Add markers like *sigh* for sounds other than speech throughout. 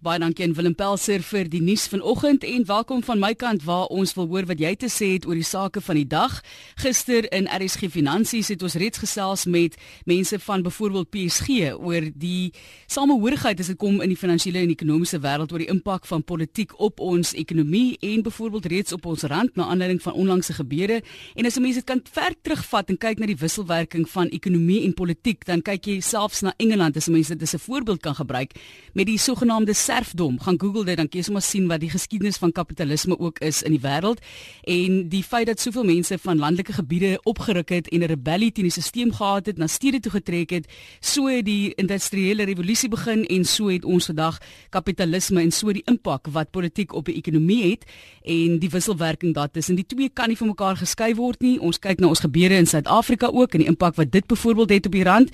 Baie dankie aan Willem Pelser vir die nuus vanoggend en welkom van my kant waar ons wil hoor wat jy te sê het oor die sake van die dag. Gister in RSG Finansies het ons reeds gesels met mense van byvoorbeeld PSG oor die samehorigheid as dit kom in die finansiële en ekonomiese wêreld oor die impak van politiek op ons ekonomie en byvoorbeeld reeds op ons rand na aanleiding van onlangse gebeure. En as mense dit kan ver terugvat en kyk na die wisselwerking van ekonomie en politiek, dan kyk jy selfs na Engeland as mense dit as 'n voorbeeld kan gebruik met die sogenaamde serfdom. Gaan Google dit dan kan jy sommer sien wat die geskiedenis van kapitalisme ook is in die wêreld en die feit dat soveel mense van landelike gebiede opgeruk het en 'n rebellie teen die stelsel gehad het, na stede toe getrek het, so het die industriële revolusie begin en so het ons vandag kapitalisme en so die impak wat politiek op die ekonomie het en die wisselwerking daar tussen die twee kan nie van mekaar geskei word nie. Ons kyk na ons gebeure in Suid-Afrika ook en die impak wat dit byvoorbeeld het op die rand.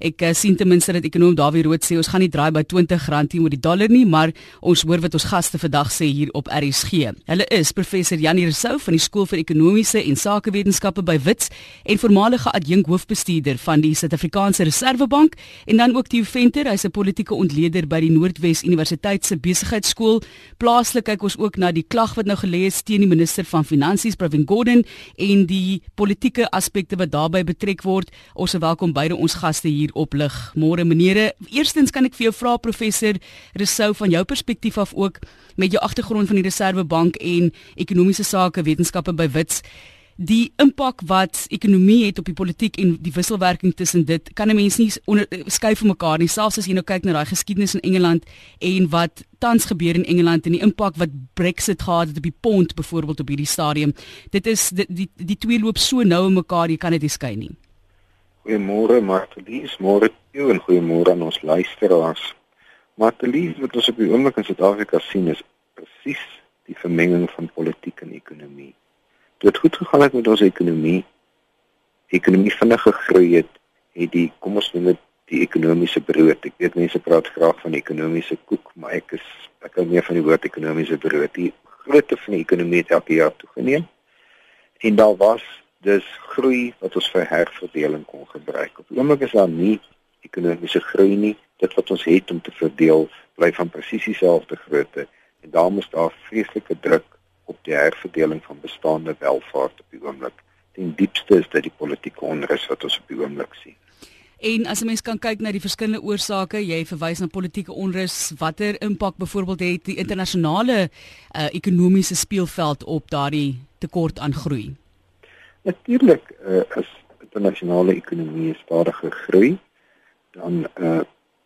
Ek uh, sien ten minste dat ekonom Dawie Rood sê ons gaan nie draai by R20 teenoor die dollar nie nie, maar ons hoor wat ons gaste vandag sê hier op RSG. Hulle is professor Janie Rousseau van die Skool vir Ekonomiese en Sakewetenskappe by Wits en voormalige adjunk hoofbestuurder van die Suid-Afrikaanse Reserwebank en dan ook Theo Venter, hy's 'n politieke ontleder by die Noordwes Universiteit se Besigheidsskool. Plaaslik kyk ons ook na die klag wat nou gelê is teen die minister van Finansies, Pravin Gordhan en die politieke aspekte wat daarbey betrek word. Ons welkom beide ons gaste hier op lig. Môre menere, eerstens kan ek vir jou vra professor Rousseau nou van jou perspektief af ook met jou agtergrond van die Reserwebank en ekonomiese sake wetenskappe by Wits die impak wat ekonomie het op die politiek en die wisselwerking tussen dit kan 'n mens nie skei van mekaar nie. Selfs as jy nou kyk na daai geskiedenis in Engeland en wat tans gebeur in Engeland en die impak wat Brexit gehad het op die pond byvoorbeeld op hierdie stadium. Dit is die die, die twee loop so nou in mekaar jy kan dit nie skei nie. Goeiemôre Martelies môre toe en goeiemôre aan ons luisteraars Maar te lief wat ons op die oomblik in Suid-Afrika sien is presies die vermenging van politiek en ekonomie. Dit goed gegaan het met ons ekonomie. Die ekonomie vinnig gegroei het, het die kom ons noem dit die ekonomiese brood. Ek weet mense praat graag van ekonomiese koek, maar ek is ek hou meer van die woord ekonomiese brood. Die grootte van die ekonomie het elke jaar toegeneem. En daar was dus groei wat ons vir herverdeling kon gebruik. Op oomblik is daar nie ekonomiese groei nie dit wat ons het om te verdeel bly van presies dieselfde grootte en daarom is daar vreeslike druk op die herverdeling van bestaande welvaart op die oomblik. Die diepste is dat die politieke onrus wat ons op die oomblik sien. En as 'n mens kan kyk na die verskillende oorsake, jy verwys na politieke onrus, watter impak byvoorbeeld het die internasionale uh, ekonomiese speelveld op daardie tekort aan groei? Natuurlik, uh, as internasionale ekonomie stadiger groei, dan uh,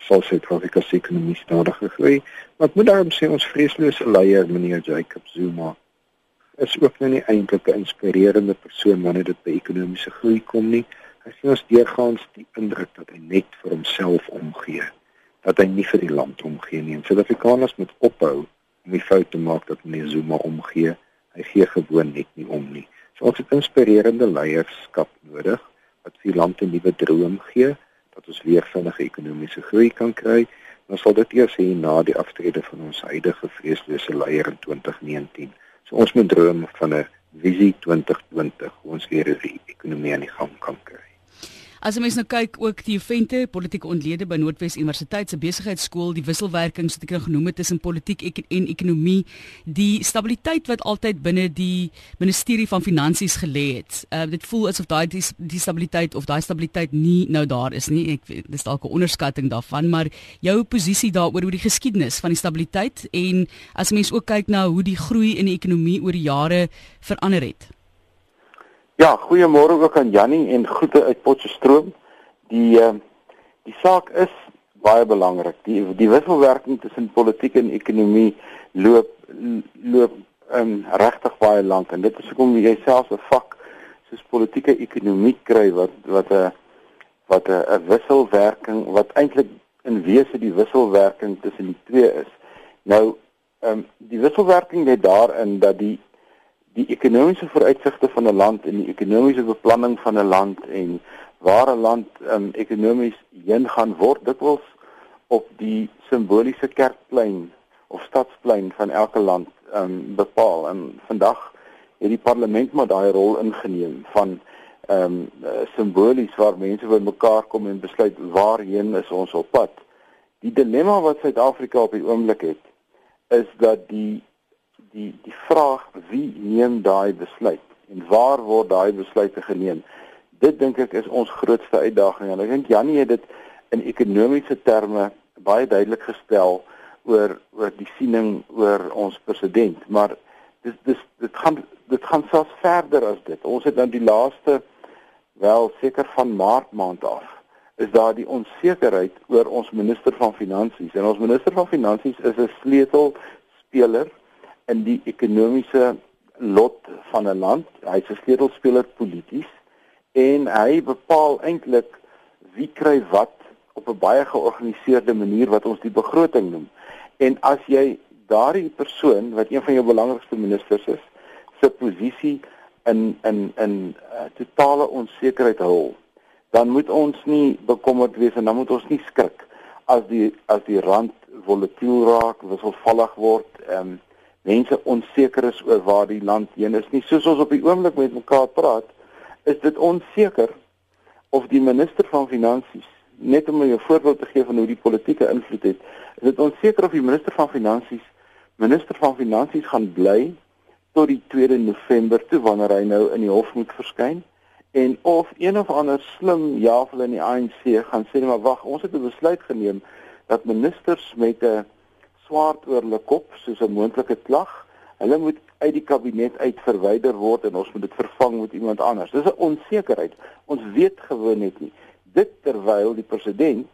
sal Suid-Afrika se ekonomie stadiger groei. Maar ek moet daarom sê ons vreeslose leier meneer Jacob Zuma is ook nou nie eintlik 'n inspirerende persoon wanneer dit by ekonomiese groei kom nie. Hy sien ons deurgaans die indruk dat hy net vir homself omgee, dat hy nie vir die land omgee nie. Suid-Afrikaners moet ophou om die fout te maak dat meneer Zuma omgee. Hy gee gewoon net nie om nie. So ons het inspirerende leierskap nodig wat vir die land 'n nuwe droom gee dat ons weer vinnige ekonomiese groei kan kry, dan sal dit eers hier na die aftrede van ons huidige vreeslose leier in 2019. So ons moet droom van 'n visie 2020 hoe ons weer die ekonomie aan die gang kan kry. As mens nou kyk ook die vente politieke ontlede by Noordwes Universiteit se besigheidskool, die wisselwerking wat ek nou genoem het tussen politiek en ekonomie, die stabiliteit wat altyd binne die ministerie van finansies gelê het. Uh, dit voel asof daai die, die stabiliteit of daai stabiliteit nie nou daar is nie. Ek dis dalk 'n onderskatting daarvan, maar jou posisie daaroor oor die geskiedenis van die stabiliteit en as mens ook kyk na hoe die groei in die ekonomie oor die jare verander het. Ja, goeiemôre ook aan Jannie en groete uit Potchefstroom. Die uh, die saak is baie belangrik. Die die wisselwerking tussen politiek en ekonomie loop loop um, regtig baie lank en dit is hoekom jy self 'n vak soos politieke ekonomie kry wat wat 'n wat 'n wisselwerking wat eintlik in wese die wisselwerking tussen die twee is. Nou, ehm um, die wisselwerking lê daarin dat die die ekonomiese vooruitsigte van 'n land en die ekonomiese beplanning van 'n land en waar 'n land um, ekonomies heen gaan word dikwels op die simboliese kerkplein of stadsplein van elke land um, bepaal. En vandag het die parlement maar daai rol ingeneem van ehm um, simbolies waar mense by mekaar kom en besluit waarheen is ons op pad. Die dilemma wat Suid-Afrika op die oomblik het, is dat die die die vraag wie neem daai besluit en waar word daai besluite geneem? Dit dink ek is ons grootste uitdaging en ek dink Janie het dit in ekonomiese terme baie duidelik gestel oor oor die siening oor ons president, maar dis dis dit gaan dit gaan selfs verder as dit. Ons het dan die laaste wel seker van Maart maand af is daar die onsekerheid oor ons minister van finansies en ons minister van finansies is 'n sleutelspeler in die ekonomiese lot van 'n land. Hy's 'n sleutelspeler polities en hy bepaal eintlik wie kry wat op 'n baie georganiseerde manier wat ons die begroting noem. En as jy daardie persoon wat een van jou belangrikste ministers is, se posisie in in in uh, totale onsekerheid hul, dan moet ons nie bekommerd wees en dan moet ons nie skrik as die as die rand volatiel raak, wisselvallig word, ehm um, mense onseker is oor waar die land heen is nie. Soos ons op die oomblik met mekaar praat, is dit onseker of die minister van finansies net om 'n voorbeeld te gee van hoe die politieke invloed het, is dit onseker of die minister van finansies minister van finansies gaan bly tot die 2de November toe wanneer hy nou in die hof moet verskyn en of een of ander slim javel in die ANC gaan sê maar wag ons het 'n besluit geneem dat ministers met 'n swaard oor hulle kop soos 'n moontlike klag hulle moet uit die kabinet uit verwyder word en ons moet dit vervang met iemand anders dis 'n onsekerheid ons weet gewoon net nie dit terwyl die president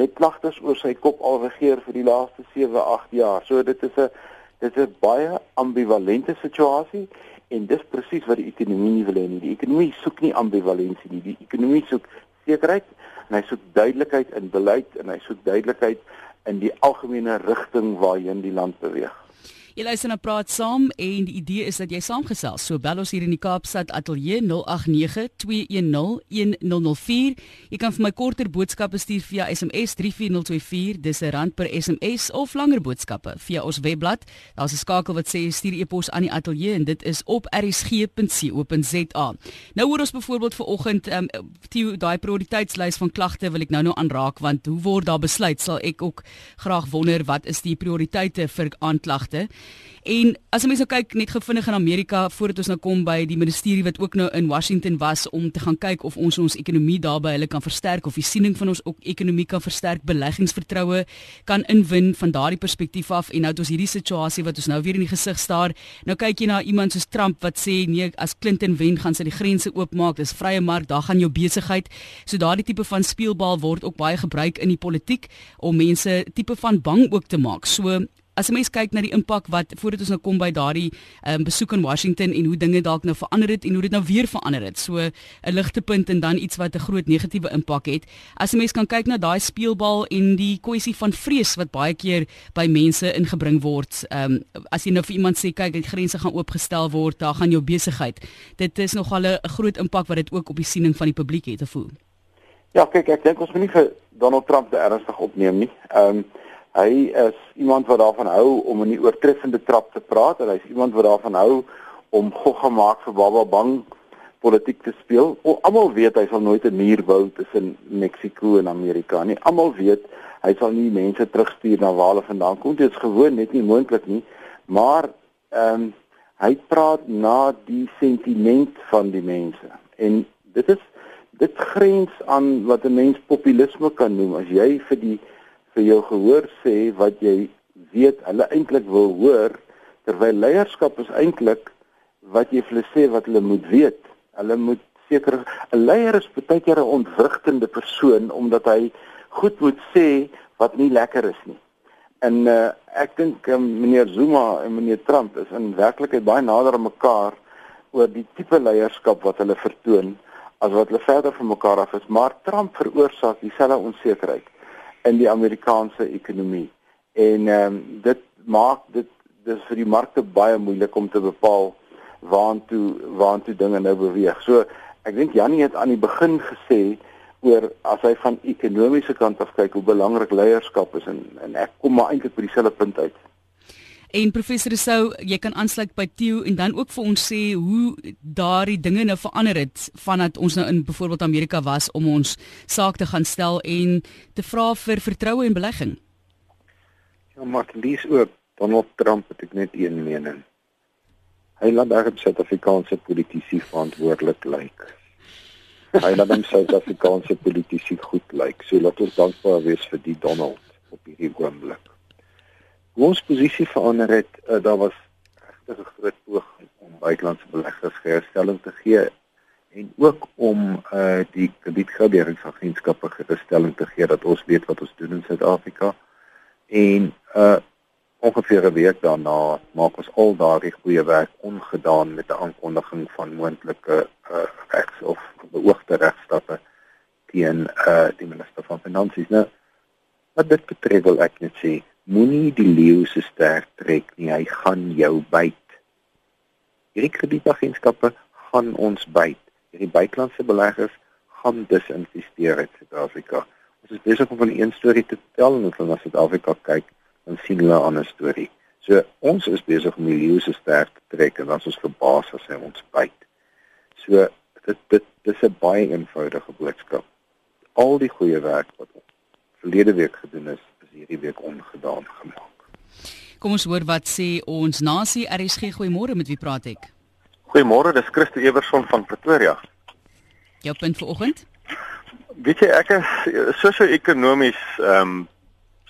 met klagtes oor sy kop al regeer vir die laaste 7, 8 jaar. So dit is 'n dit is 'n baie ambivalente situasie en dis presies wat die ekonomie nie wil hê nie. Die ekonomie soek nie ambivalensie nie. Die ekonomie soek sekerheid en hy soek duidelikheid in beleid en hy soek duidelikheid in die algemene rigting waarheen die land beweeg. Jy luister na praat saam en die idee is dat jy saamgesels. So bel ons hier in die Kaapstad ateljee 0892101004. Jy kan vir my korter boodskappe stuur via SMS 34024. Dis 'n rand per SMS of langer boodskappe via ons webblad. Daar's 'n skakel wat sê stuur e-pos aan die ateljee en dit is op rsg.co.za. Nou hoor ons byvoorbeeld vir oggend ehm um, daai prioriteitslys van klagte wil ek nou nou aanraak want hoe word daar besluit sal ek ook graag wonder wat is die prioriteite vir aanklagte? En as ons nou kyk net gevindig in Amerika voordat ons nou kom by die ministerie wat ook nou in Washington was om te gaan kyk of ons ons ekonomie daarby hulle kan versterk of die siening van ons ekonomie kan versterk, beleggingsvertroue kan inwin van daardie perspektief af en nou het ons hierdie situasie wat ons nou weer in die gesig staar. Nou kyk jy na iemand soos Trump wat sê nee, as Clinton wen, gaan sy die grense oopmaak, dis vrye mark, daar gaan jou besigheid. So daardie tipe van speelbal word ook baie gebruik in die politiek om mense tipe van bang ook te maak. So As jy mens kyk na die impak wat voordat ons nou kom by daardie um, besoek in Washington en hoe dinge dalk nou verander het en hoe dit nou weer verander het. So 'n ligtepunt en dan iets wat 'n groot negatiewe impak het. As jy mens kan kyk na daai speelbal en die kwessie van vrees wat baie keer by mense ingebring word. Ehm um, as jy nou vir iemand sê kyk, die grense gaan oopgestel word, daar gaan jou besigheid. Dit is nogal 'n groot impak wat dit ook op die siening van die publiek het te voel. Ja, kyk, ek dink ons moet nie vir Donald Trump te ernstig opneem nie. Ehm um, Hy is iemand wat daarvan hou om in die oortreffende trap te praat en hy's iemand wat daarvan hou om gogga maak vir baba bang politiek te speel. Almal weet hy sal nooit 'n muur bou tussen Mexiko en Amerika nie. Almal weet hy sal nie mense terugstuur na waar hulle vandaan kom. Dit is gewoon net nie moontlik nie. Maar ehm um, hy praat na die sentiment van die mense. En dit is dit grens aan wat 'n mens populisme kan noem. As jy vir die vir jou gehoor sê wat jy weet hulle eintlik wil hoor terwyl leierskap is eintlik wat jy vir hulle sê wat hulle moet weet. Hulle moet seker 'n leier is baie keer 'n ontwrigtende persoon omdat hy goed moet sê wat nie lekker is nie. En uh, ek dink um, meneer Zuma en meneer Trump is in werklikheid baie nader aan mekaar oor die tipe leierskap wat hulle vertoon as wat hulle verder van mekaar af is, maar Trump veroorsaak dieselfde onsekerheid in die Amerikaanse ekonomie. En ehm um, dit maak dit dis vir die markte baie moeilik om te bepaal waantoe waantoe dinge nou beweeg. So ek dink Jannie het aan die begin gesê oor as hy van ekonomiese kant af kyk hoe belangrik leierskap is en en ek kom maar eintlik by dieselfde punt uit. En professor Sou, jy kan aansluit by Theo en dan ook vir ons sê hoe daardie dinge nou verander het vandat ons nou in byvoorbeeld Amerika was om ons saak te gaan stel en te vra vir vertroue en belegging. Ja, maar dis ook Donald Trump het ek net een mening. Hy laat daar Suid-Afrikaanse politici verantwoordelik lyk. Hy laat hom Suid-Afrikaanse politici goed lyk. So laat ons dankbaar wees vir die Donald op hierdie oomblik. Hoe ons posisie verander het, uh, daar was regtig 'n groot poging om buitelandse beleggers gerusstelling te gee en ook om uh die kredietgraderingsagentskappe gerusstelling te gee dat ons weet wat ons doen in Suid-Afrika. En uh ongeveer 'n week daarna maak ons al daardie goeie werk ongedaan met 'n aankondiging van moontlike uh, regs of beoogde regstappe teen uh, die minister van finansies. Nou, wat dit betref wil ek net sê, moenie die leeu se sterk trek nie, hy gaan jou byt. Hierdie kredietagentskappe gaan ons byt. Hierdie buitelandse beleggers gaan disinvesteer in Suid-Afrika. Ons is besig om van een storie te tel en ons gaan na Suid-Afrika kyk dan sien hulle 'n ander storie. So ons is besig om die leeu se sterk te trek en ons is verbaas as hy ons byt. So dit dit dis 'n baie eenvoudige boodskap. Al die goeie werk wat verlede week gedoen is hierdie week ongedaan gemaak. Kom ons hoor wat sê ons nasie RSG goeiemôre met wie praat ek? Goeiemôre, dis Christo Everson van Pretoria. Jou punt vir oggend? Weet jy ek is sosio-ekonomies ehm um,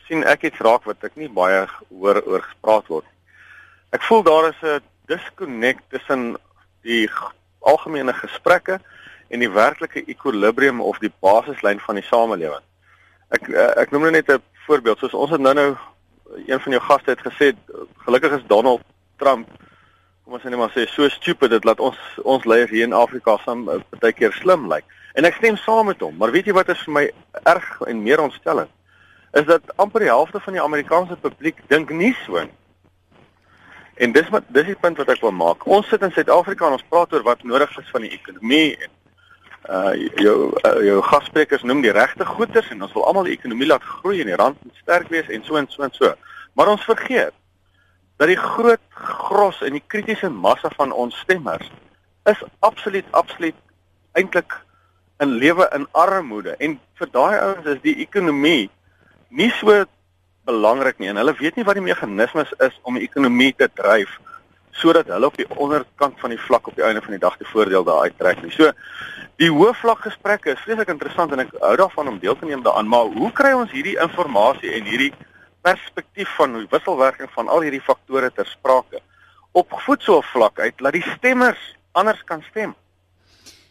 sien ek iets raak wat ek nie baie hoor oor gespreek word. Ek voel daar is 'n disconnect tussen die algemene gesprekke en die werklike ekwilibrium of die basislyn van die samelewing. Ek eh, ek noem net 'n voorbeeld. Soos ons het nou-nou een van jou gaste het gesê, gelukkig is Donald Trump kom ons net maar sê so stupid dit laat ons ons leiers hier in Afrika eh, baie keer slim lyk. En ek stem saam met hom, maar weet jy wat is vir my erg en meer ontstellend? is dat amper die helfte van die Amerikaanse publiek dink nie so nie. En dis wat dis die punt wat ek wil maak. Ons sit in Suid-Afrika en ons praat oor wat nodig is van die ekonomie en uh jou uh, jou gassprekers noem die regte goeders en ons wil almal die ekonomie laat groei en die rand moet sterk wees en so en so en so. Maar ons vergeet dat die groot gros en die kritiese massa van ons stemmers is absoluut absoluut eintlik in lewe in armoede en vir daai ouens is die ekonomie nie so belangrik nie en hulle weet nie wat die meganismes is om die ekonomie te dryf sodat hulle op die onderkant van die vlak op die einde van die dag die voordeel daar uittrek nie. So die hoë vlak gesprekke is vreeslik interessant en ek hou daarvan om deel te neem daaraan, maar hoe kry ons hierdie inligting en hierdie perspektief van die wisselwerking van al hierdie faktore ter sprake op voetsoervlak uit dat die stemmers anders kan stem?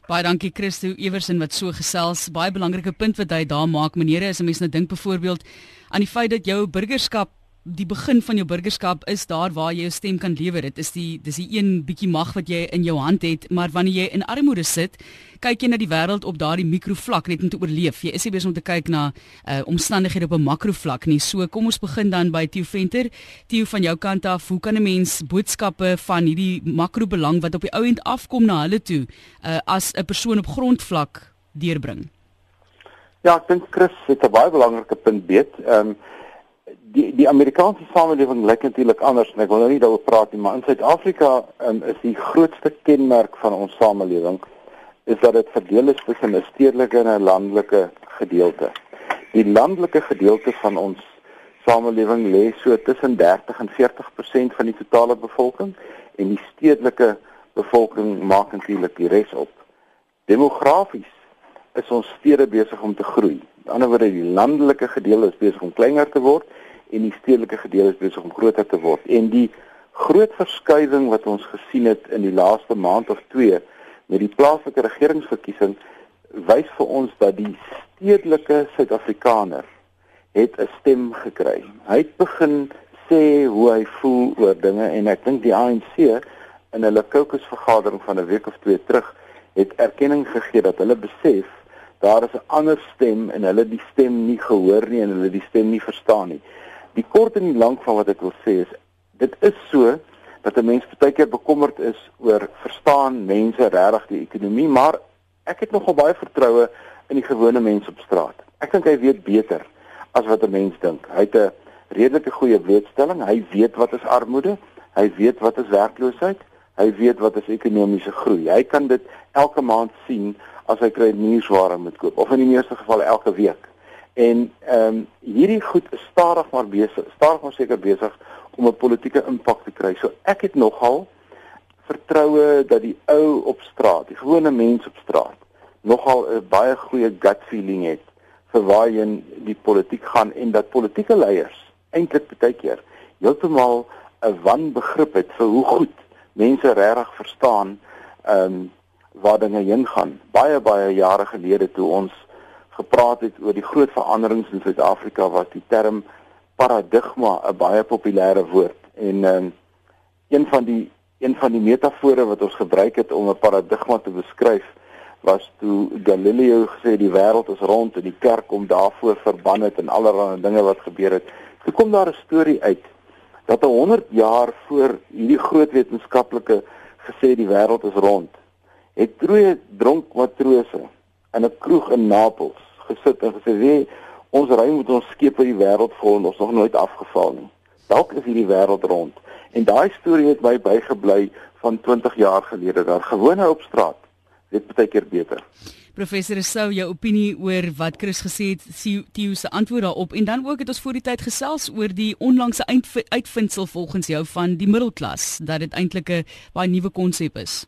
Baie dankie Christo Eversen wat so gesels. Baie belangrike punt wat hy daar maak. Meneere, as 'n mens nou dink byvoorbeeld aan die feit dat jou burgerskap die begin van jou burgerskap is daar waar jy jou stem kan lewer. Dit is die dis die een bietjie mag wat jy in jou hand het, maar wanneer jy in armoede sit, kyk jy na die wêreld op daardie mikrovlak net om te oorleef. Jy is nie besig om te kyk na uh, omstandighede op 'n makrovlak nie. So kom ons begin dan by Theo Venter. Theo van jou kant af, hoe kan 'n mens boodskappe van hierdie makrobelang wat op die ou end afkom na hulle toe, uh, as 'n persoon op grondvlak deurbring? Ja, ek dink Chris het 'n baie belangrike punt beet. Ehm um, die die Amerikaanse samelewing lyk natuurlik anders en ek wil nou nie daaroor praat nie, maar in Suid-Afrika um, is die grootste kenmerk van ons samelewing is dat dit verdeel is tussen 'n stedelike en 'n landelike gedeelte. Die landelike gedeelte van ons samelewing lê so tussen 30 en 40% van die totale bevolking en die stedelike bevolking maak natuurlik die res op. Demografies is ons stede besig om te groei. Aan die ander woorde die landelike gedeelte is besig om kleiner te word en die stedelike gedeelte is besig om groter te word. En die groot verskywing wat ons gesien het in die laaste maand of 2 met die plaaslike regeringsverkiesing wys vir ons dat die stedelike Suid-Afrikaner het 'n stem gekry. Hy het begin sê hoe hy voel oor dinge en ek dink die ANC in hulle kokesvergadering van 'n week of 2 terug het erkenning gegee dat hulle besef daar is 'n ander stem en hulle die stem nie gehoor nie en hulle die stem nie verstaan nie die kort en die lank van wat ek wil sê is dit is so dat 'n mens baie keer bekommerd is oor verstaan mense regtig die ekonomie maar ek het nogal baie vertroue in die gewone mens op straat ek dink hy weet beter as wat 'n mens dink hy het 'n redelike goeie blootstelling. Hy weet wat is armoede, hy weet wat is werkloosheid, hy weet wat is ekonomiese groei. Hy kan dit elke maand sien as hy kry nuusware moet koop of in die meeste gevalle elke week. En ehm um, hierdie goed is stadig maar besig, stadig maar seker besig om 'n politieke impak te kry. So ek het nogal vertroue dat die ou op straat, die gewone mens op straat, nogal 'n baie goeie gut feeling het vir waarheen die politiek gaan en dat politieke leiers eintlik baie keer heeltemal 'n wanbegrip het vir hoe goed mense regtig verstaan ehm um, waar dinge heen gaan. Baie baie jare gelede toe ons gepraat het oor die groot veranderings in Suid-Afrika was die term paradigma 'n baie populêre woord en um, een van die een van die metafore wat ons gebruik het om 'n paradigma te beskryf was toe Galileo gesê die wêreld is rond en die kerk kom daarvoor verban het en allerlei dinge wat gebeur het. Toe kom daar 'n storie uit dat 100 jaar voor hierdie groot wetenskaplike gesê die wêreld is rond, het twee dronk matrose in 'n kroeg in Napels gesit en gesê: "Wie ons ry met ons skepe die wêreld vol en ons nog nooit afgeval nie. Dalk is hierdie wêreld rond." En daai storie het my bygebly van 20 jaar gelede daar gewone op straat. Dit baie keer beter. Professor Sou, jou opinie oor wat Chris gesê het, Theo se antwoord daarop en dan ook het ons voor die tyd gesels oor die onlangse uitvindsel volgens jou van die middelklas dat dit eintlik 'n baie nuwe konsep is.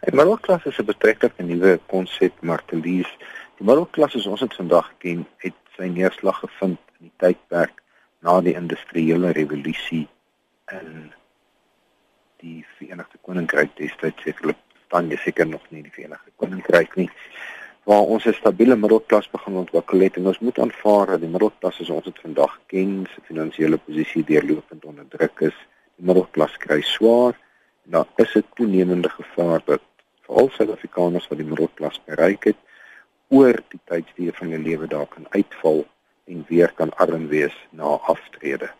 Die middelklas is 'n betrekking 'n nuwe konsep, maar te lees die middelklas soos ons dit vandag ken, het sy neerslag gevind in die tydperk na die industriële revolusie in die Verenigde Koninkryk destyds sekerlik staan jy seker nog nie die Verenigde Koninkryk nie waar ons 'n stabiele middelklas begin ontwikkel het en ons moet aanvaar dat die middelklas soos ons dit vandag ken, se finansiële posisie deurlopend onder druk is. Die middelklas kry swaar en daar is 'n toenemende gevaar dat veral Suid-Afrikaners wat die middelklas bereik het, oor die tydstuur van hulle lewe daar kan uitval en weer kan arm wees na aftrede.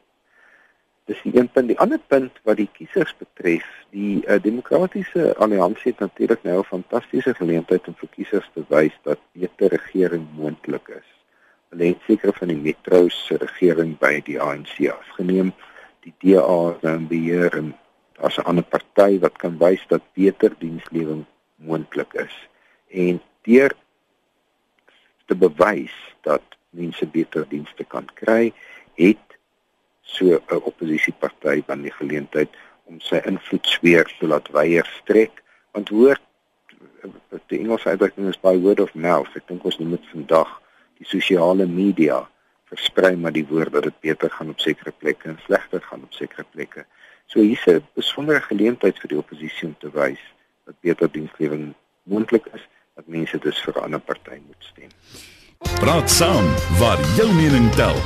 Dis die een punt. Die ander punt wat die kiesers betref, die uh, demokratiese alliansie het natuurlik nou 'n fantastiese geleentheid om vir kiesers te wys dat beter regering moontlik is. Hulle het seker van die metro's se regering by die ANC afgeneem. Die DA is nou in beheer en daar's 'n ander party wat kan wys dat beter dienslewering moontlik is. En deur te bewys dat mense beter dienste kan kry, het so 'n oppositieparty dan die geleentheid om sy invloedsfeer te laat weier strek want hoor die Engelse uitdrukking is by word of mouth. Ek dink ons moet vandag die sosiale media. Versprei maar die woord dat dit beter gaan op sekere plekke en slegter gaan op sekere plekke. So hier's 'n besondere geleentheid vir die oppositie om te wys dat beter dienslewering moontlik is dat mense dus vir 'n ander party moet stem Praat saam waar jou mening tel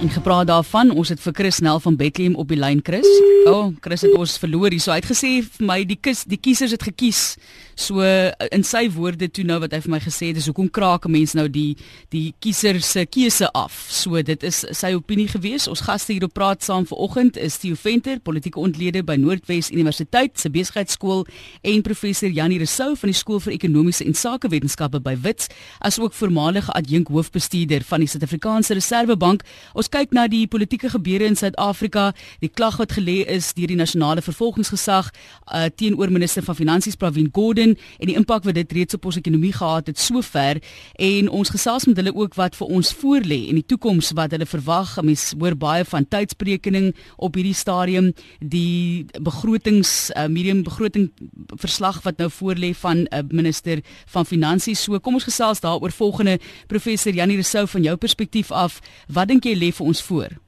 En gepraat daarvan, ons het vir Chris Nel van Bethlehem op die lyn Chris. O, oh, Chris het ons verloor hier. So hy het gesê vir my die kies, die kiesers het gekies. So in sy woorde toe nou wat hy vir my gesê het, is hoekom kraak mense nou die die kiesers se keuse af. So dit is sy opinie gewees. Ons gaste hier op praat saam vanoggend is Theo Venter, politieke ontlede by Noordwes Universiteit se besigheidskool en professor Janie Resou van die skool vir ekonomiese en sakewetenskappe by Wits, asook voormalige adjunk hoofbestuurder van die Suid-Afrikaanse Reserwebank. Ons kyk na die politieke gebeure in Suid-Afrika, die klag wat gelê is deur die nasionale vervolgingsgesag uh, teenoor minister van finansies Pravin Gordhan en die impak wat dit reeds op ons ekonomie gehad het sover en ons gesels met hulle ook wat vir ons voorlê en die toekoms wat hulle verwag. Mens hoor baie van tydspreking op hierdie stadium, die begrotings uh, medium begroting verslag wat nou voorlê van uh, minister van finansies. So kom ons gesels daaroor volgende professor Janie Resou van jou perspektief af. Wat dink jy lê vir ons voor?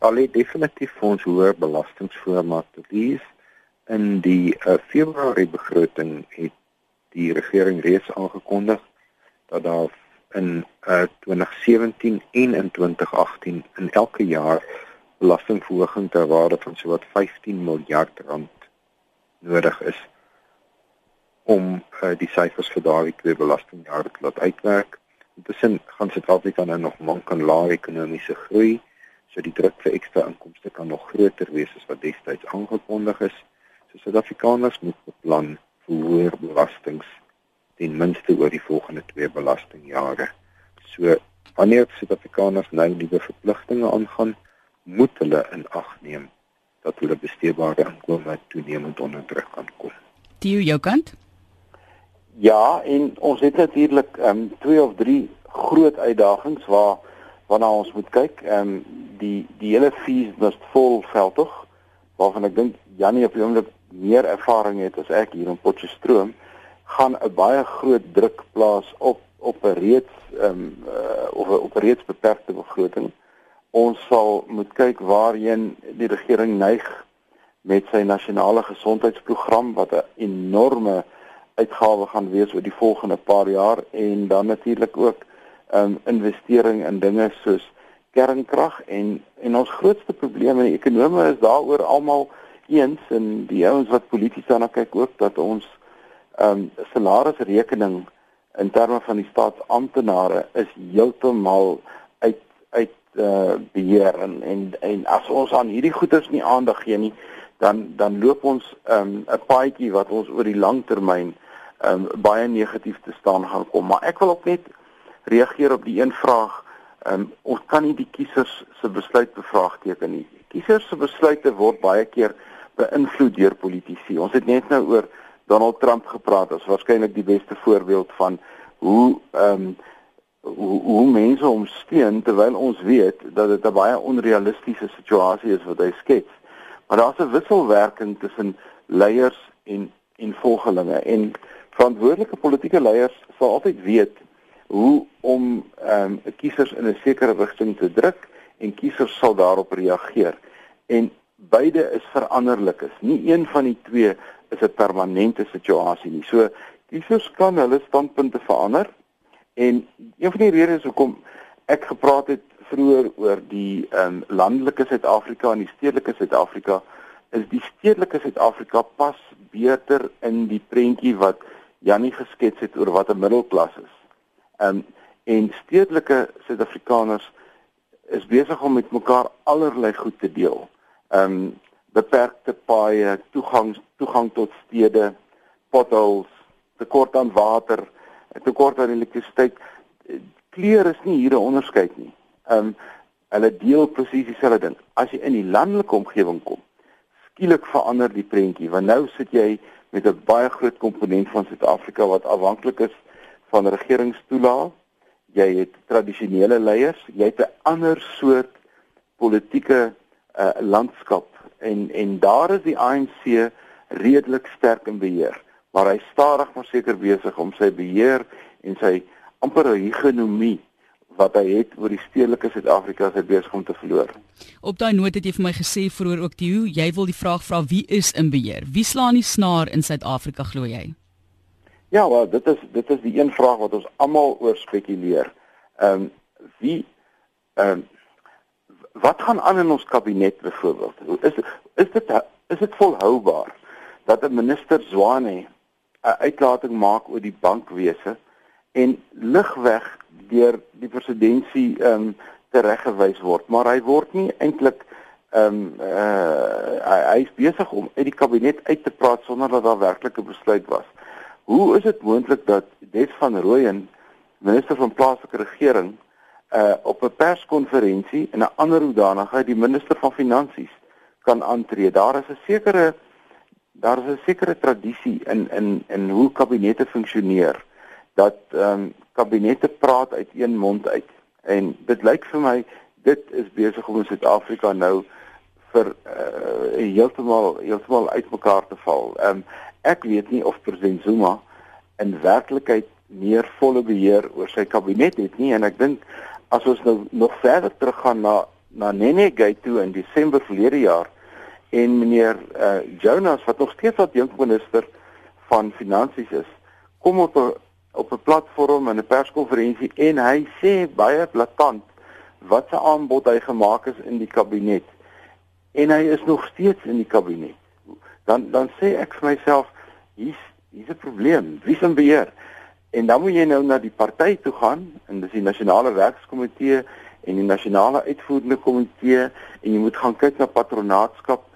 Daar lê definitief vir ons hoër belastingvoormaak te lees. In die uh, Februarie begroting het die regering reeds aangekondig dat daar in uh, 2017 en in 2018 in elke jaar belastingverhoging ter waarde van sowat 15 miljard rand nodig is om uh, die syfers vir daardie twee belastingjare te laat uitwerk. Intussen gaan Suid-Afrika nou nog mank aan lae ekonomiese groei, so die druk vir ekstra inkomste kan nog groter wees as wat destyds aangekondig is. So Suid-Afrikaners moet beplan vir hoër belastings ten minste oor die volgende twee belastingjare. So wanneer Suid-Afrikaners nou nuwe verpligtinge aangaan, moet hulle in ag neem dat hulle besteedbare inkomste toenemend onder druk kan kom. Die jou kant? Ja, en ons het natuurlik ehm um, twee of drie groot uitdagings waar waarna ons moet kyk. Ehm um, die die hele fees was vol veldtog waarvan ek dink Janie op die oomblik meer ervaring het as ek hier in Potchefstroom gaan 'n baie groot druk plaas op op 'n reeds ehm um, uh, of op 'n reeds beperkte begroting. Ons sal moet kyk waarheen die regering neig met sy nasionale gesondheidsprogram wat 'n enorme uitgawe gaan wees oor die volgende paar jaar en dan natuurlik ook um investering in dinge soos kernkrag en en ons grootste probleem in die ekonomie is daaroor almal eens en die ouens wat polities daarna kyk ook dat ons um salarisrekening in terme van die staatsamptenare is heeltemal uit uit uh beheer. En, en en as ons aan hierdie goeders nie aandag gee nie dan dan loop ons um 'n paadjie wat ons oor die lang termyn um baie negatief te staan gaan kom. Maar ek wil ook net reageer op die een vraag. Um ons kan nie die kiesers se besluit bevraagteken nie. Kiesers se besluite word baie keer beïnvloed deur politici ons het net nou oor Donald Trump gepraat as waarskynlik die beste voorbeeld van hoe ehm um, hoe, hoe mense hom steun terwyl ons weet dat dit 'n baie onrealistiese situasie is wat hy skets. Maar daar's 'n wisselwerking tussen leiers en en volgelinge en verantwoordelike politieke leiers sal altyd weet hoe om ehm um, kiesers in 'n sekere rigting te druk en kiesers sal daarop reageer. En beide is veranderlik. Nie een van die twee is 'n permanente situasie nie. So kiesers kan hulle standpunte verander en een van die redes hoekom ek gepraat het vroeër oor die um, landelike Suid-Afrika en die stedelike Suid-Afrika is die stedelike Suid-Afrika pas beter in die prentjie wat Jannie geskets het oor wat 'n middelklas is. Um en stedelike Suid-Afrikaners is besig om met mekaar allerlei goed te deel. Um beperkte paaie, toegang toegang tot stede, potholes, tekort aan water, tekort aan elektrisiteit. Kleur is nie hier 'n onderskeid nie. Um hulle deel presies dieselfde ding. As jy in die landelike omgewing kom, skielik verander die prentjie want nou sit jy met 'n baie groot komponent van Suid-Afrika wat afhanklik is van regeringstoelae. Jy het tradisionele leiers, jy het 'n ander soort politieke uh, landskap en en daar is die ANC redelik sterk in beheer, maar hy stadig maar seker besig om sy beheer en sy amper hegemonie wat hy het oor die stedelike Suid-Afrika se besig om te verloor. Op daai noot het jy vir my gesê vroeër ook die hoe jy wil die vraag vra wie is in beheer? Wie slaan die snaar in Suid-Afrika glo jy? Ja, wel, dit is dit is die een vraag wat ons almal oor spekuleer. Ehm um, wie ehm um, wat gaan aan in ons kabinet byvoorbeeld? Is is dit is dit volhoubaar dat 'n minister Zwane 'n uitlating maak oor die bankwese en ligweg deur die presidentsie ehm um, tereggewys word, maar hy word nie eintlik ehm um, uh, hy, hy is besig om uit die kabinet uit te praat sonder dat daar werklik 'n besluit was. Hoe is dit moontlik dat Des van Rooyen, minister van plaaslike regering, uh op 'n perskonferensie in 'n ander hoedanigheid die minister van finansies kan aantree. Daar is 'n sekere daar is 'n sekere tradisie in in in hoe kabinette funksioneer dat ehm um, kabinette praat uit een mond uit. En dit lyk vir my dit is besig om in Suid-Afrika nou vir uh, heeltemal heeltemal uitmekaar te val. Ehm um, ek weet nie of president Zuma in werklikheid meer volle beheer oor sy kabinet het nie en ek dink as ons nou nog verder teruggaan na na Nene Gate toe in Desember verlede jaar en meneer uh, Jonas wat nog steeds wat jong minister van finansies is kom op 'n op 'n platform en 'n perskonferensie en hy sê baie blaatant wat se aanbod hy gemaak is in die kabinet. En hy is nog steeds in die kabinet. Dan dan sê ek vir myself hier's hier's 'n probleem. Wie se beheer En dan moet jy nou na die party toe gaan en dis die nasionale werkskomitee en die nasionale uitvoerende komitee en jy moet gaan kyk na patronaatskap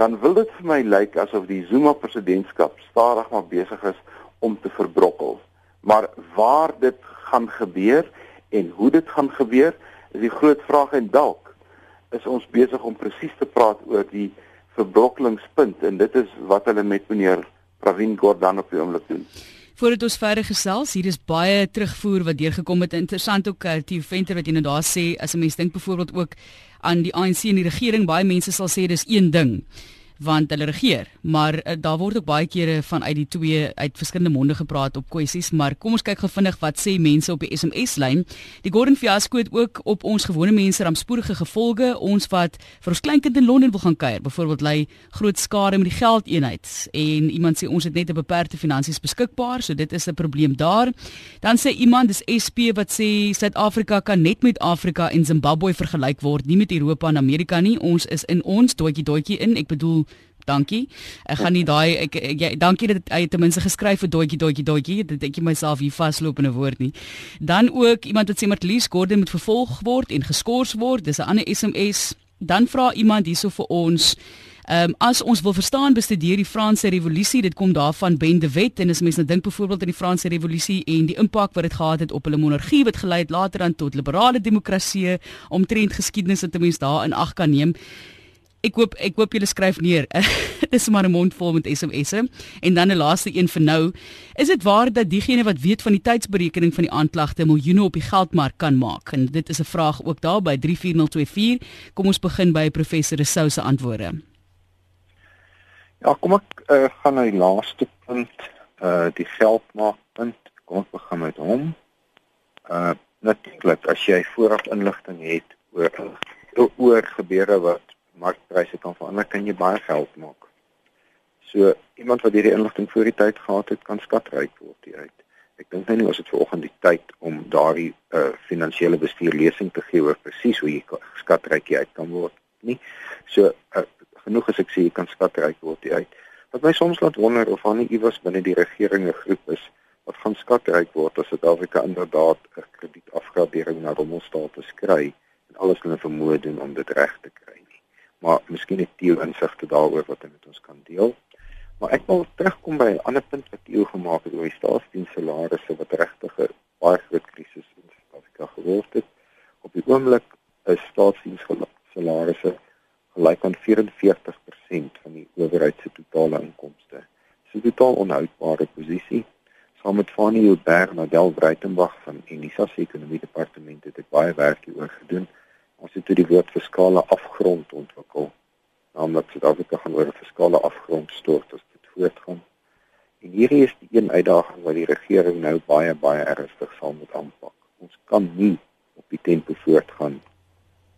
dan wil dit vir my lyk asof die Zuma presidentskap stadig maar besig is om te verbrokkel. Maar waar dit gaan gebeur en hoe dit gaan gebeur is die groot vraag en dalk is ons besig om presies te praat oor die verbrokkelingspunt en dit is wat hulle met meneer Pravin Gordhan op die oomblik doen. Voordat ons verder gesels, hier is baie terugvoer wat deurgekom het. Interessant ook uh, Theo Venter wat jy nou daar sê as 'n mens dink byvoorbeeld ook aan die ANC en die regering, baie mense sal sê dis een ding want hulle regeer. Maar uh, daar word ook baie kere van uit die twee uit verskillende monde gepraat op kwessies, maar kom ons kyk gou vinnig wat sê mense op die SMS lyn. Die Gordon fiasco het ook op ons gewone mense rampspoedige gevolge. Ons wat vir ons kleinkind in Londen wil gaan kuier, byvoorbeeld lê groot skade met die geldeenheid en iemand sê ons het net 'n beperkte finansies beskikbaar, so dit is 'n probleem daar. Dan sê iemand dis SP wat sê Suid-Afrika kan net met Afrika en Zimbabwe vergelyk word, nie met Europa en Amerika nie. Ons is in ons doetjie doetjie in. Ek bedoel Dankie. Ek gaan nie daai ek, ek, ek dankie dat hy ten minste geskryf het doetjie doetjie doetjie dat ek myself hier vasloop in 'n woord nie. Dan ook iemand wat sê Marlies Gordon moet vervolg word en geskort word. Dis 'n ander SMS. Dan vra iemand hierso vir ons Ehm um, as ons wil verstaan bestudeer die Franse revolusie, dit kom daarvan Ben de Wet en as mense nou dink byvoorbeeld aan die Franse revolusie en die impak wat dit gehad het op hulle monargie wat gelei het later aan tot liberale demokrasie, omtrent geskiedenis wat mense daar in ag kan neem. Ek hoop ek hoop julle skryf neer. *laughs* Dis maar 'n mond vol met SMS'e. En dan 'n laaste een vir nou. Is dit waar dat diegene wat weet van die tydsberekening van die aanklagte miljoene op die geldmark kan maak? En dit is 'n vraag ook daar by 34024. Kom ons begin by professor Rousseau se antwoorde. Ja, kom ek uh, gaan na die laaste punt, uh die geldmark punt. Kom ek begin met hom. Uh natuurlik as jy vooraf inligting het oor oor gebeure wat markpryse kan verander, kan jy baie geld maak. So iemand wat hierdie inligting voor die tyd gehad het, kan skatryk word hieruit. Ek dink nou nie ons het vanoggend die tyd om daardie uh finansiële bestuur lesing te gee oor presies hoe jy skatryk uit kan word nie. So uh, genoeg as ek sê jy kan skatryk word hieruit. Wat my soms laat wonder of aan nie iewers binne die regering 'n groep is wat gaan skatryk word as Suid-Afrika inderdaad 'n kredietafgradering na rommelstatus kry en alles hulle vermoë doen om dit reg te kry maar miskien het Theo insigte daaroor wat hy met ons kan deel. Maar ek wil terugkom by 'n ander punt wat Theo gemaak het oor die staatsdienssalarisse wat regtig 'n baie groot krisis in Suid-Afrika geword het. Op die oomblik is staatsdienssalarisse gelyk aan 44% van die owerheid se totale inkomste. Dis 'n totaal onhoudbare posisie. Saam met Fanny Uberg en Adel Breitenberg van Unisa se ekonomie departement het ek baie werk hieroor gedoen. Ons het die woord fiskale afgrond ontwikkel. Naamlik Suid-Afrika gaan oor 'n fiskale afgrond stort as dit voortgaan. En hierdie is die een uitdaging wat die regering nou baie baie ernstig sal moet aanpak. Ons kan nie op die tempo voortgaan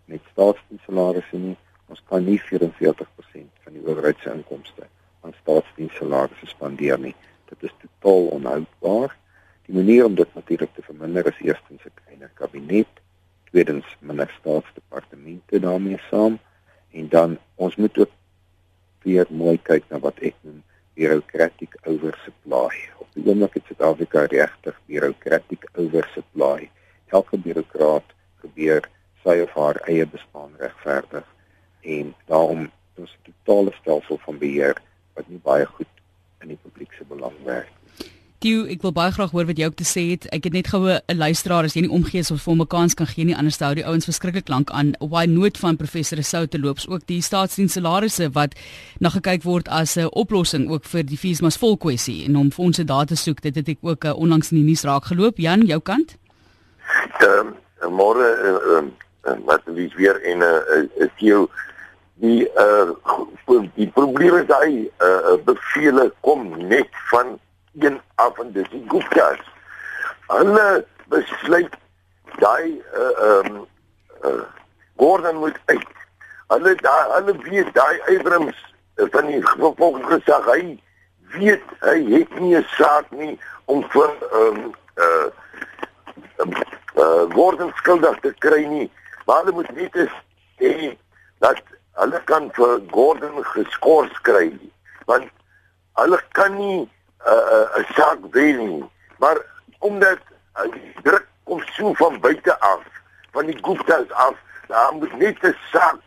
met staatsdienssalarisse nie. Ons kan nie 44% van die owerheid se inkomste aan staatsdienssalarisse spandeer nie. Dit is totaal onhoudbaar. Die manier om dit natuurlik te verminder is eerstens 'n kleiner kabinet tweedens minder staatsdepartemente daarmee saam en dan ons moet ook weer mooi kyk na wat ek noem bureaucratic oversupply. Op die oomblik het Suid-Afrika regtig bureaucratic oversupply. Elke bureaucraat probeer sy of haar eie bestaan regverdig en daarom ons totale stelsel van beheer wat nie baie goed in die publiek se belang werk Theo, ek wil baie graag hoor wat jy ook te sê het. Ek het net goue 'n luisteraar as jy nie omgee of vir hom 'n kans kan gee nie, anders hou die ouens verskriklik lank aan. Why nood van professor Soute loops ook die staatsdienssalarisse wat na gekyk word as 'n oplossing ook vir die feesmas vol kwessie en om fondse daar te soek. Dit het ek ook uh, onlangs in die nuus raak geloop. Jan, jou kant? Ehm um, môre ehm uh, wat is weer in 'n uh, Theo die uh die probleme daai uh, bevele kom net van een af en dis die Gupta's. Hulle besluit daai uh um uh Gordon moet uit. Hulle daai hulle weet daai Abrams van die volgende gesag hy weet hy het nie 'n saak nie om vir um uh uh Gordon skuldig te kry nie. Maar hulle moet net sê dat hulle kan vir Gordon geskort kry want hulle kan nie 'n 'n saak wil nie. Maar omdat uh, druk kom so van buite af, van die Gupta's af, daar moet net 'n saak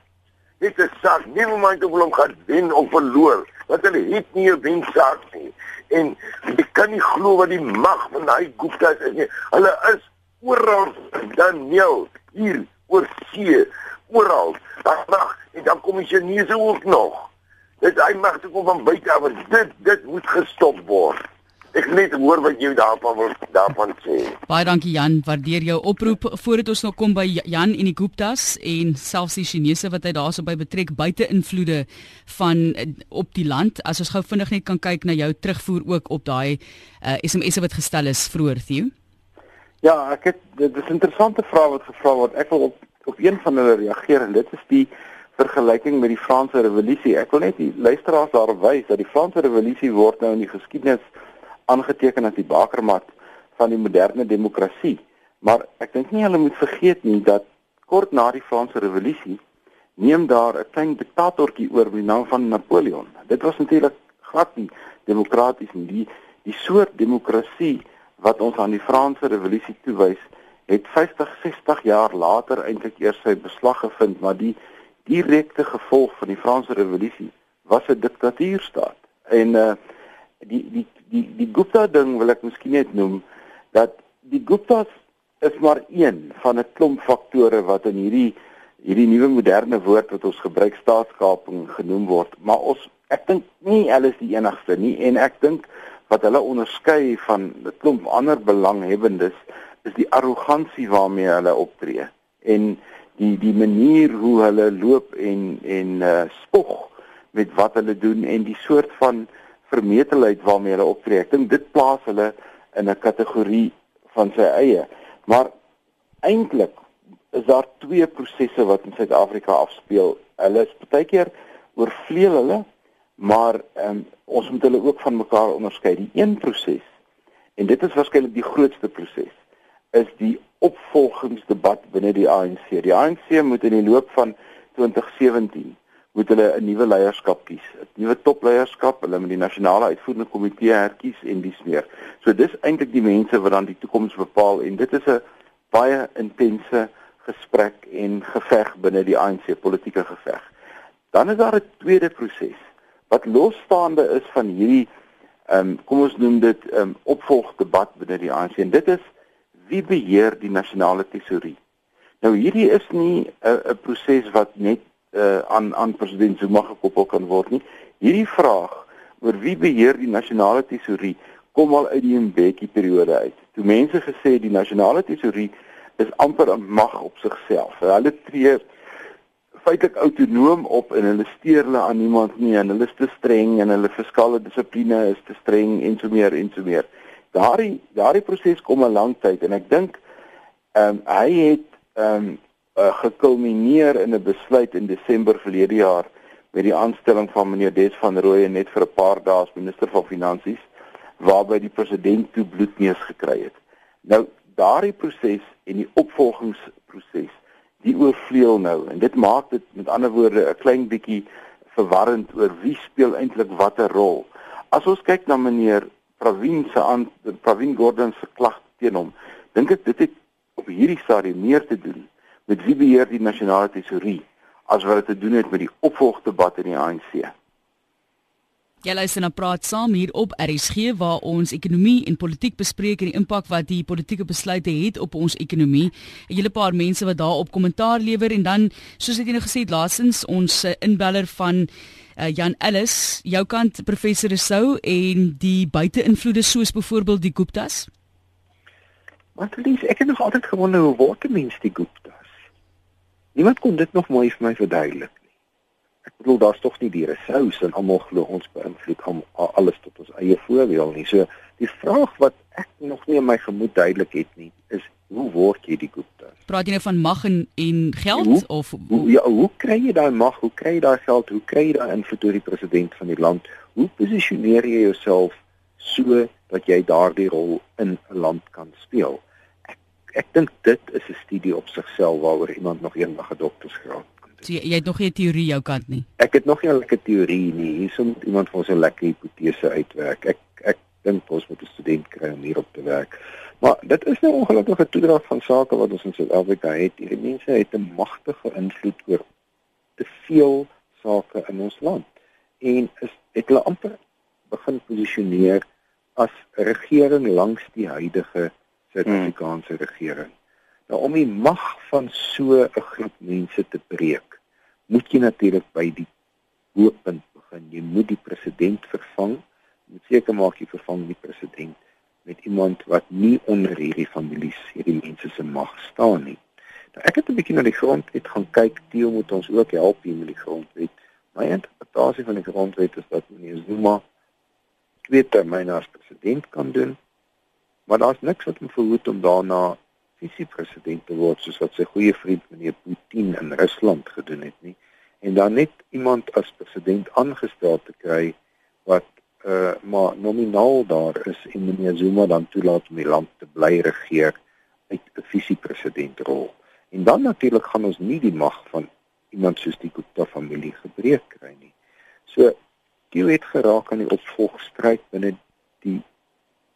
net 'n saak niemand wil hom gaan wen of verloor, want hulle het nie 'n wensaak nie. En ek kan nie glo wat die mag van daai Gupta's is nie. Hulle is oral Daniel hier oor see oral dan mag en dan kom die Chinese ook nog dit hy mag toe kom van buite af dit dit moet gestop word Ek net hoor wat jy daarvan wil daarvan sê. Baie dankie Jan, waardeer jou oproep. Voordat ons nou kom by Jan en die Guptas en selfs die Chinese wat hy daarso by betrek buite invloede van eh, op die land. As ons gou vinnig net kan kyk na jou terugvoer ook op daai uh, eh, SMS'e wat gestel is vroeër, Theo. Ja, ek het dit is 'n interessante vraag wat gevra word. Ek wil op op een van hulle reageer en dit is die vergelyking met die Franse revolusie. Ek wil net die luisteraars daarop wys dat die Franse revolusie word nou in die geskiedenis aangeteken as die bakermat van die moderne demokrasie. Maar ek dink nie hulle moet vergeet nie dat kort na die Franse revolusie neem daar 'n klein diktatortjie oor met die naam van Napoleon. Dit was natuurlik glad nie demokraties nie. Die die soort demokrasie wat ons aan die Franse revolusie toewys, het 50, 60 jaar later eintlik eers sy beslag gevind, maar die direkte gevolg van die Franse revolusie was 'n diktatuurstaat. En uh die die die die Gupta ding wil ek miskien net noem dat die Guptas is maar een van 'n klomp faktore wat in hierdie hierdie nuwe moderne woord wat ons gebruik staatskaping genoem word. Maar ons ek dink nie hulle is die enigste nie. En ek dink wat hulle onderskei van 'n klomp ander belanghebbendes is die arrogansie waarmee hulle optree. En die die manier hoe hulle loop en en uh, spog met wat hulle doen en die soort van vermetelheid waarmee hulle optree. Ek dink dit plaas hulle in 'n kategorie van sy eie. Maar eintlik is daar twee prosesse wat in Suid-Afrika afspeel. Hulle is baie keer oorvleel hulle, maar um, ons moet hulle ook van mekaar onderskei. Die een proses en dit is waarskynlik die grootste proses is die opvolgingsdebat binne die ANC. Die ANC moet in die loop van 2017 moet hulle 'n nuwe leierskap kies, 'n nuwe topleierskap, hulle moet die nasionale uitvoerende komitee herkies en dis meer. So dis eintlik die mense wat dan die toekoms bepaal en dit is 'n baie intense gesprek en geveg binne die ANC politieke geveg. Dan is daar 'n tweede proses wat losstaande is van hierdie ehm um, kom ons noem dit ehm um, opvolgdebat binne die ANC en dit is wie beheer die nasionale tesourie. Nou hierdie is nie 'n proses wat net uh, aan aan president Zuma gekoppel kan word nie. Hierdie vraag oor wie beheer die nasionale tesourie kom al uit die Mbeki periode uit. Toe mense gesê die nasionale tesourie is amper 'n mag op sigself. Hulle tree feitelik autonoom op en hulle steur hulle aan niemand nie en hulle is te streng en hulle fiskale dissipline is te streng en so meer en so meer. Daardie daardie proses kom 'n lang tyd en ek dink ehm um, hy het ehm um, uh, gekulmineer in 'n besluit in Desember verlede jaar met die aanstelling van meneer Des van Rooyen net vir 'n paar dae as minister van finansies waarby die president toe bloedneus gekry het. Nou daardie proses en die opvolgingsproses die oorvleuel nou en dit maak dit met ander woorde 'n klein bietjie verwarrend oor wie speel eintlik watter rol. As ons kyk na meneer Pravin se aan Pravin Gordhan se klag teen hom, dink ek dit het op hierdie stadium meer te doen met wie beheer die nasionale tesourie as wat dit te doen het met die opvolgdebat in die ANC. Ja, luister na praat saam hier op RSG waar ons ekonomie en politiek bespreek en die impak wat die politieke besluite het op ons ekonomie. 'n Hele paar mense wat daarop kommentaar lewer en dan soos ek nou gesê het laasens ons uh, inbeller van uh, Jan Ellis, jou kant professor Rousseau en die buiteinvloede soos byvoorbeeld die Guptas. Want Lies, ek het nog altyd gewonder hoe word 'n mens die Gupta? Niemand kon dit nog mooi vir my verduidelik nie. Ek bedoel daar's tog nie die resous en almal glo ons beïnvloed om alles tot ons eie voordeel nie. So die vraag wat ek nog nie in my gemoed duidelik het nie, is hoe word jy die Gupta? Praat jy nou van mag en, en geld hoe, of hoe, ja, hoe kry jy daai mag? Hoe kry jy daai geld? Hoe kry jy daai invloed oor die president van die land? Hoe posisioneer jy jouself so dat jy daardie rol in 'n land kan speel? ek dink dit is 'n studie op sigself waaroor iemand nog eendag 'n doktorsgraad kan doen. So jy, jy het nog nie 'n teorie jou kant nie. Ek het nog nie 'n lekker teorie nie. Hierso moet iemand vir ons 'n lekker hipotese uitwerk. Ek ek dink ons moet 'n student kry om hierop te werk. Maar dit is nou ongelukkig 'n toedrag van sake wat ons in Suid-Afrika het. Hierdie mense het 'n magtige invloed oor te veel sake in ons land. En is het hulle amper begin posisioneer as regering langs die huidige Suid-Afrikaanse hmm. regering. Nou om die mag van so 'n groep mense te breek, moet jy natuurlik by die hoofpunt begin. Jy moet die president vervang. Jy moet seker maak jy vervang die president met iemand wat nie onder hierdie families, hierdie mense se mag staan nie. Nou ek het 'n bietjie na die grondwet gaan kyk. Theo moet ons ook help hier met die grondwet. My interpretasie van die grondwet is dat meneer Zuma twee termyne as president kan doen. Maar daar's niks wat hom verhoed om daarna visiepresident te word soos wat sy goeie vriend meneer Putin in Rusland gedoen het nie en dan net iemand as president aangestel te kry wat uh maar nominaal daar is en meneer Zuma dan toelaat om die land te bly regeer uit 'n visiepresident rol. En dan natuurlik gaan ons nie die mag van iemand soos die Gupta familie gebreek kry nie. So die het geraak aan die opvolgstryd binne die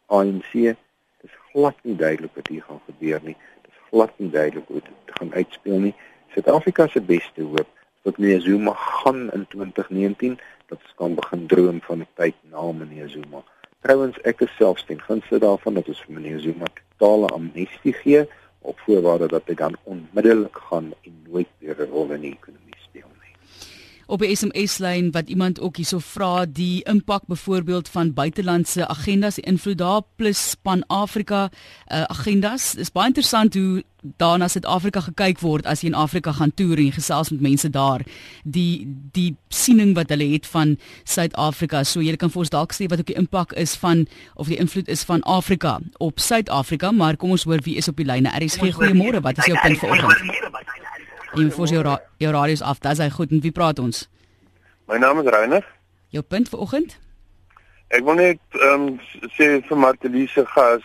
ANC. Dit is glad nie duidelik wat hier gaan gebeur nie. Dit is glad nie duidelik hoe dit gaan uitspeel nie. Suid-Afrika se beste hoop dat meneer Zuma gaan in 2019 dat ons kan begin droom van 'n tyd na meneer Zuma. Trouwens ek is selfs ten gunste daarvan dat ons vir meneer Zuma totale amnestie gee op voorwaarde dat hy dan onmiddellik gaan en nooit weer 'n rol in die ekonomie. Op die SMS-lyn wat iemand ook hierso vra, die impak byvoorbeeld van buitelandse agendas, die invloed daar plus Pan-Afrika uh, agendas. Dis baie interessant hoe daar na Suid-Afrika gekyk word as jy in Afrika gaan toer en gesels met mense daar. Die die siening wat hulle het van Suid-Afrika. So jy kan vir ons dalk sê wat ook die impak is van of die invloed is van Afrika op Suid-Afrika maar kom ons hoor wie is op die lyne. RSG goeiemôre. wat is jou punt vanoggend Jy moet vir jou ra jou radios af dis hy goed en wie praat ons My naam is Reiner Jou punt vanoggend Ek wil net ehm um, sê vir Martelise gas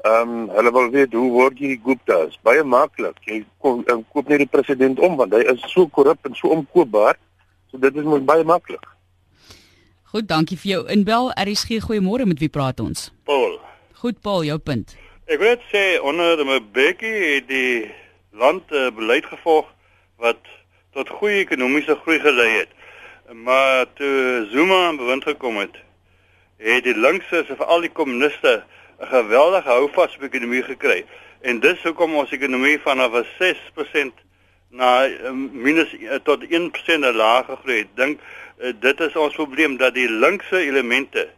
Ehm um, hulle wil weet hoe word hierdie Gupta's? Baie maklik. Jy kom, um, koop net die president om want hy is so korrup en so omkoopbaar. So dit is mos baie maklik. Goed, dankie vir jou inbel. RSG goeiemôre met wie praat ons? Paul. Goed Paul, jou punt. Ek wil net sê onder Mbeki het die land uh, beleid gevolg wat tot goeie ekonomiese groei gelei het. Maar toe Zuma aan bewind gekom het, het die linkse, veral die kommuniste 'n geweldige houvas op ekonomie gekry. En dis hoekom ons ekonomie vanaf 'n 6% na um, minus uh, tot 1% laag gegroei het. Dink dit is ons probleem dat die linkse elemente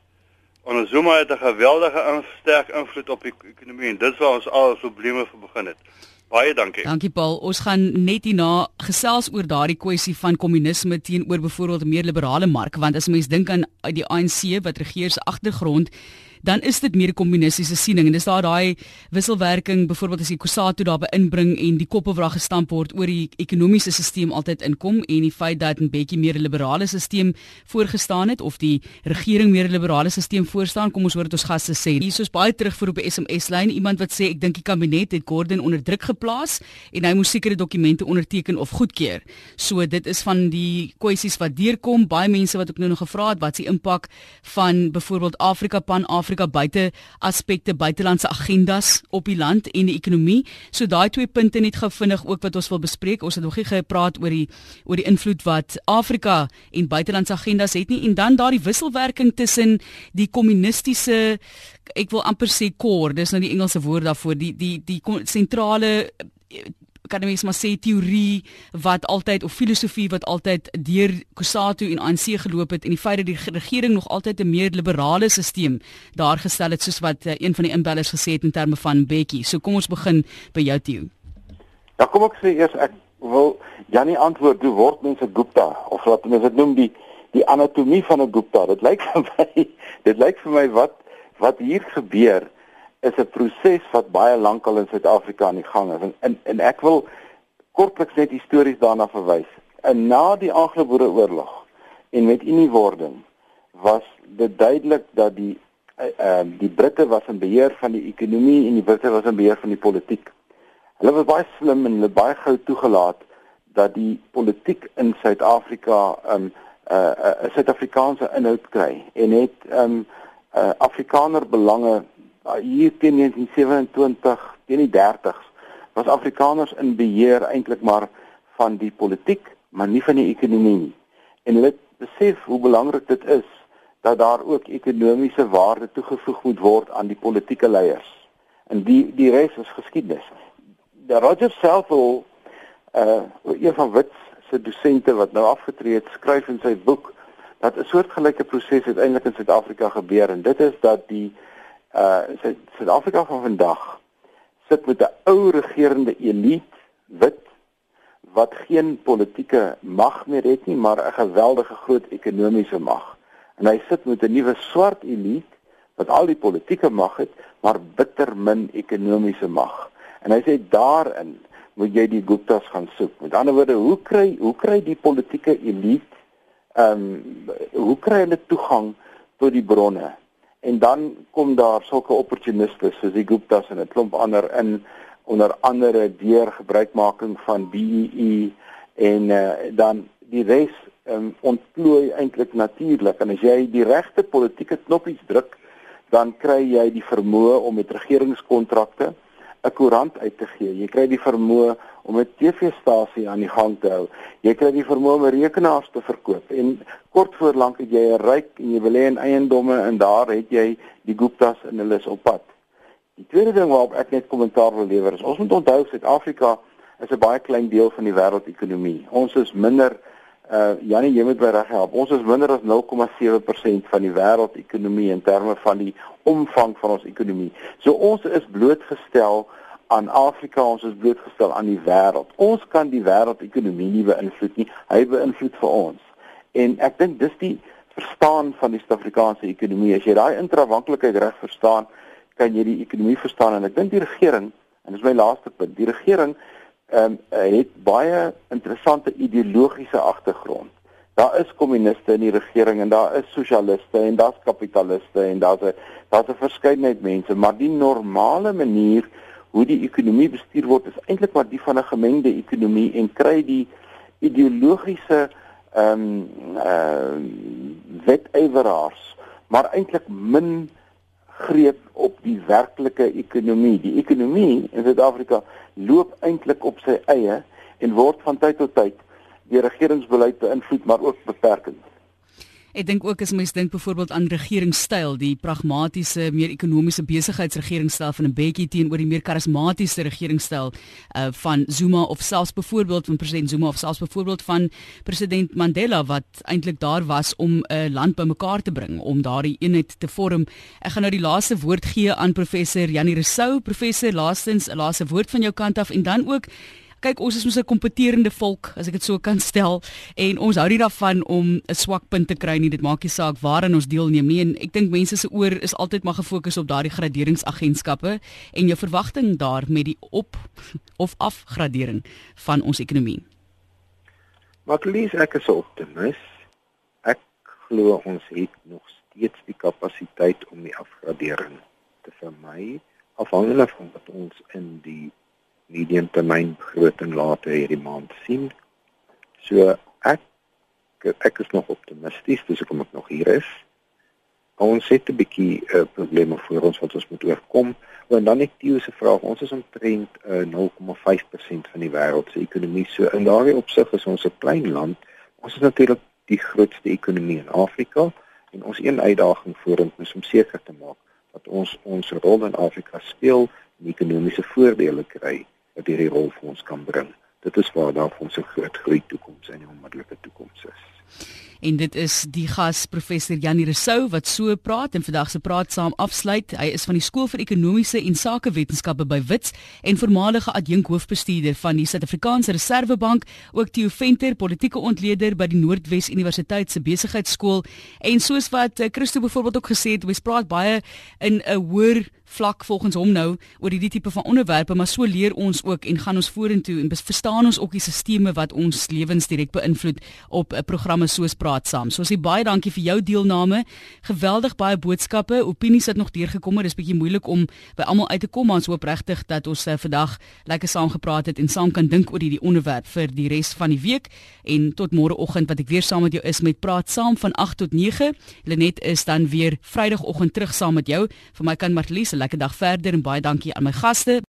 onder Zuma het 'n geweldige sterk invloed op die ekonomie en dit was ons al ons probleme vir begin het. Baie dankie. Dankie Paul. Ons gaan net hierna gesels oor daardie kwessie van kommunisme teenoor byvoorbeeld 'n meer liberale mark want as mens dink aan die ANC wat regeer se agtergrond dan is dit meer 'n kommunistiese siening en dis daar daai wisselwerking byvoorbeeld as die Kusatu daarby inbring en die koppelwrag gestamp word oor die ekonomiese stelsel altyd inkom en die feit dat 'n bietjie meer liberale stelsel voorgestaan het of die regering meer liberale stelsel voorstaan kom ons hoor dit ons gaste sê. Hier is baie terug vir op 'n SMS lyn iemand wat sê ek dink die kabinet het Gordon onder druk geplaas en hy moes sekere dokumente onderteken of goedkeur. So dit is van die kwessies wat deurkom. Baie mense wat ook nou nog gevra het wat se impak van byvoorbeeld Afrika pan Afrika Suid-Afrika buite aspekte buitelandse agendas op die land en die ekonomie. So daai twee punte net gou vinnig ook wat ons wil bespreek. Ons het nog nie gepraat oor die oor die invloed wat Afrika en buitelandse agendas het nie en dan daardie wisselwerking tussen die kommunistiese ek wil amper sê core, dis nou die Engelse woord daarvoor, die die die sentrale kan mens maar sê teorie wat altyd of filosofie wat altyd deur Kusatu en ANC geloop het en die feit dat die regering nog altyd 'n meer liberale stelsel daar gestel het soos wat uh, een van die inbellers gesê het in terme van Bekkie. So kom ons begin by jou Theo. Ja, kom ek sê eers ek wil Janie antwoord hoe word mense Gupta of wat mense dit noem die die anatomie van 'n Gupta. Dit lyk *laughs* vir my dit lyk vir my wat wat hier gebeur is 'n proses wat baie lank al in Suid-Afrika aan die gang is. En, en en ek wil kortliks net histories daarna verwys. En na die Anglo-Boereoorlog en met uniewording was dit duidelik dat die ehm uh, die Britte was in beheer van die ekonomie en die Britte was in beheer van die politiek. Hulle was baie slim en hulle baie gou toegelaat dat die politiek in Suid-Afrika ehm um, 'n uh, uh, Suid-Afrikaanse inhoud kry en het ehm um, uh, Afrikaner belange hier teen 1927 teen die 30s was Afrikaners in beheer eintlik maar van die politiek, maar nie van die ekonomie nie. En hulle besef hoe belangrik dit is dat daar ook ekonomiese waarde toegevoeg moet word aan die politieke leiers. En die die res is geskiedenis. Die Roger self wil uh een van Wits se dosente wat nou afgetree het, skryf in sy boek dat 'n soortgelyke proses uiteindelik in Suid-Afrika gebeur en dit is dat die Suid-Afrika van vandag sit met 'n ou regerende elite wit wat geen politieke mag meer het nie, maar 'n geweldige groot ekonomiese mag. En hy sit met 'n nuwe swart elite wat al die politieke mag het, maar bitter min ekonomiese mag. En hy sê daarin moet jy die Guptas gaan soek. Met ander woorde, hoe kry hoe kry die politieke elite ehm um, hoe kry hulle toegang tot die bronne? En dan kom daar sulke opportuniste soos die Guptas en 'n klomp ander in onder andere deur gebruikmaking van BEE e en uh, dan die res um, ontplooi eintlik natuurlik. En as jy die regte politieke knoppies druk dan kry jy die vermoë om met regeringskontrakte 'n koerant uit te gee. Jy kry die vermoë om 'n TV-stasie aan die gang te hou. Jy kry die vermoë om rekenaars te verkoop en kort voor lank het jy 'n ryk en jy wil hê in eiendomme en daar het jy die Guptas en hulle is op pad. Die tweede ding waarop ek net kommentaar wil lewer is ons moet onthou Suid-Afrika is 'n baie klein deel van die wêreldekonomie. Ons is minder uh Janie, jy moet my reg help. Ons is minder as 0,7% van die wêreldekonomie in terme van die omvang van ons ekonomie. So ons is blootgestel aan Afrika, ons is blootgestel aan die wêreld. Ons kan die wêreldekonomie nie beïnvloed nie. Hy beïnvloed vir ons. En ek dink dis die verstaan van die Suid-Afrikaanse ekonomie. As jy daai intrawanklikheid reg verstaan, kan jy die ekonomie verstaan en ek dink die regering en dis my laaste punt die regering ehm um, het baie interessante ideologiese agtergrond daar is kommuniste in die regering en daar is sosialiste en daar's kapitaliste en daar's 'n daar's 'n verskeidenheid mense maar die normale manier hoe die ekonomie bestuur word is eintlik maar die van 'n gemengde ekonomie en kry die ideologiese ehm um, uh, wetyweraars maar eintlik min greep op die werklike ekonomie. Die ekonomie in Suid-Afrika loop eintlik op sy eie en word van tyd tot tyd deur regeringsbeleid beïnvloed maar ook beperkend. Ek dink ook as mens dink byvoorbeeld aan regeringstyl, die pragmatiese, meer ekonomiese besigheidsregeringstyl van 'n bietjie teenoor die meer karismatiese regeringstyl uh, van Zuma of selfs byvoorbeeld van president Zuma of selfs byvoorbeeld van president Mandela wat eintlik daar was om 'n uh, land bymekaar te bring, om daardie eenheid te vorm. Ek gaan nou die laaste woord gee aan professor Janie Rousseau, professor laastens 'n laaste woord van jou kant af en dan ook kyk ons is mos 'n kompeterende volk as ek dit so kan stel en ons hou nie daarvan om 'n swak punt te kry nie dit maak nie saak waarin ons deelneem nie en ek dink mense se oor is altyd maar gefokus op daardie graderingsagentskappe en jou verwagting daar met die op *laughs* of afgradering van ons ekonomie. Matlies ek is optimis. Ek glo ons het nog steeds die kapasiteit om die afgradering te vermy afhangende van wat ons in die medium termyn begroting later hierdie maand sien. So ek ek is nog optimisties dis hoekom ek nog hier is. Ons het 'n bietjie uh, probleme voor ons wat ons moet oorkom. En dan ek Theo se vraag, ons is omtrent uh, 0,5% van die wêreld se ekonomie. So in daardie opsig is ons 'n klein land. Ons is natuurlik die grootste ekonomie in Afrika en ons een uitdaging vorentoe is om seker te maak dat ons ons rol in Afrika speel en ekonomiese voordele kry wat hierdie rol vir ons kan bring. Dit is waar daar vir ons 'n groot groei toekoms en 'n onmiddellike toekoms is. En dit is die gas professor Janie Rousseau wat so praat en vandag se praat saam afsluit. Hy is van die skool vir ekonomiese en sakewetenskappe by Wits en voormalige adjunk hoofbestuurder van die Suid-Afrikaanse Reserwebank, ook Theo Venter, politieke ontleder by die Noordwes Universiteit se besigheidskool. En soos wat eh, Christo byvoorbeeld ook gesê het, ons praat baie in 'n hoër vlak volgens hom nou oor hierdie tipe van onderwerpe, maar so leer ons ook en gaan ons vorentoe en verstaan ons ook die stelsels wat ons lewens direk beïnvloed op 'n uh, programme soos Praat Saam. So sê baie dankie vir jou deelname. Geweldig baie boodskappe, opinies het nog deurgekom, maar dis bietjie moeilik om by almal uit te kom, maar ons hoop regtig dat ons uh, vandag lekker saam gepraat het en saam kan dink oor hierdie onderwerp vir die res van die week en tot môreoggend wat ek weer saam met jou is met Praat Saam van 8 tot 9. Lenet is dan weer Vrydagoggend terug saam met jou. Vir my kan Marlies lekker dag verder en baie dankie aan my gaste.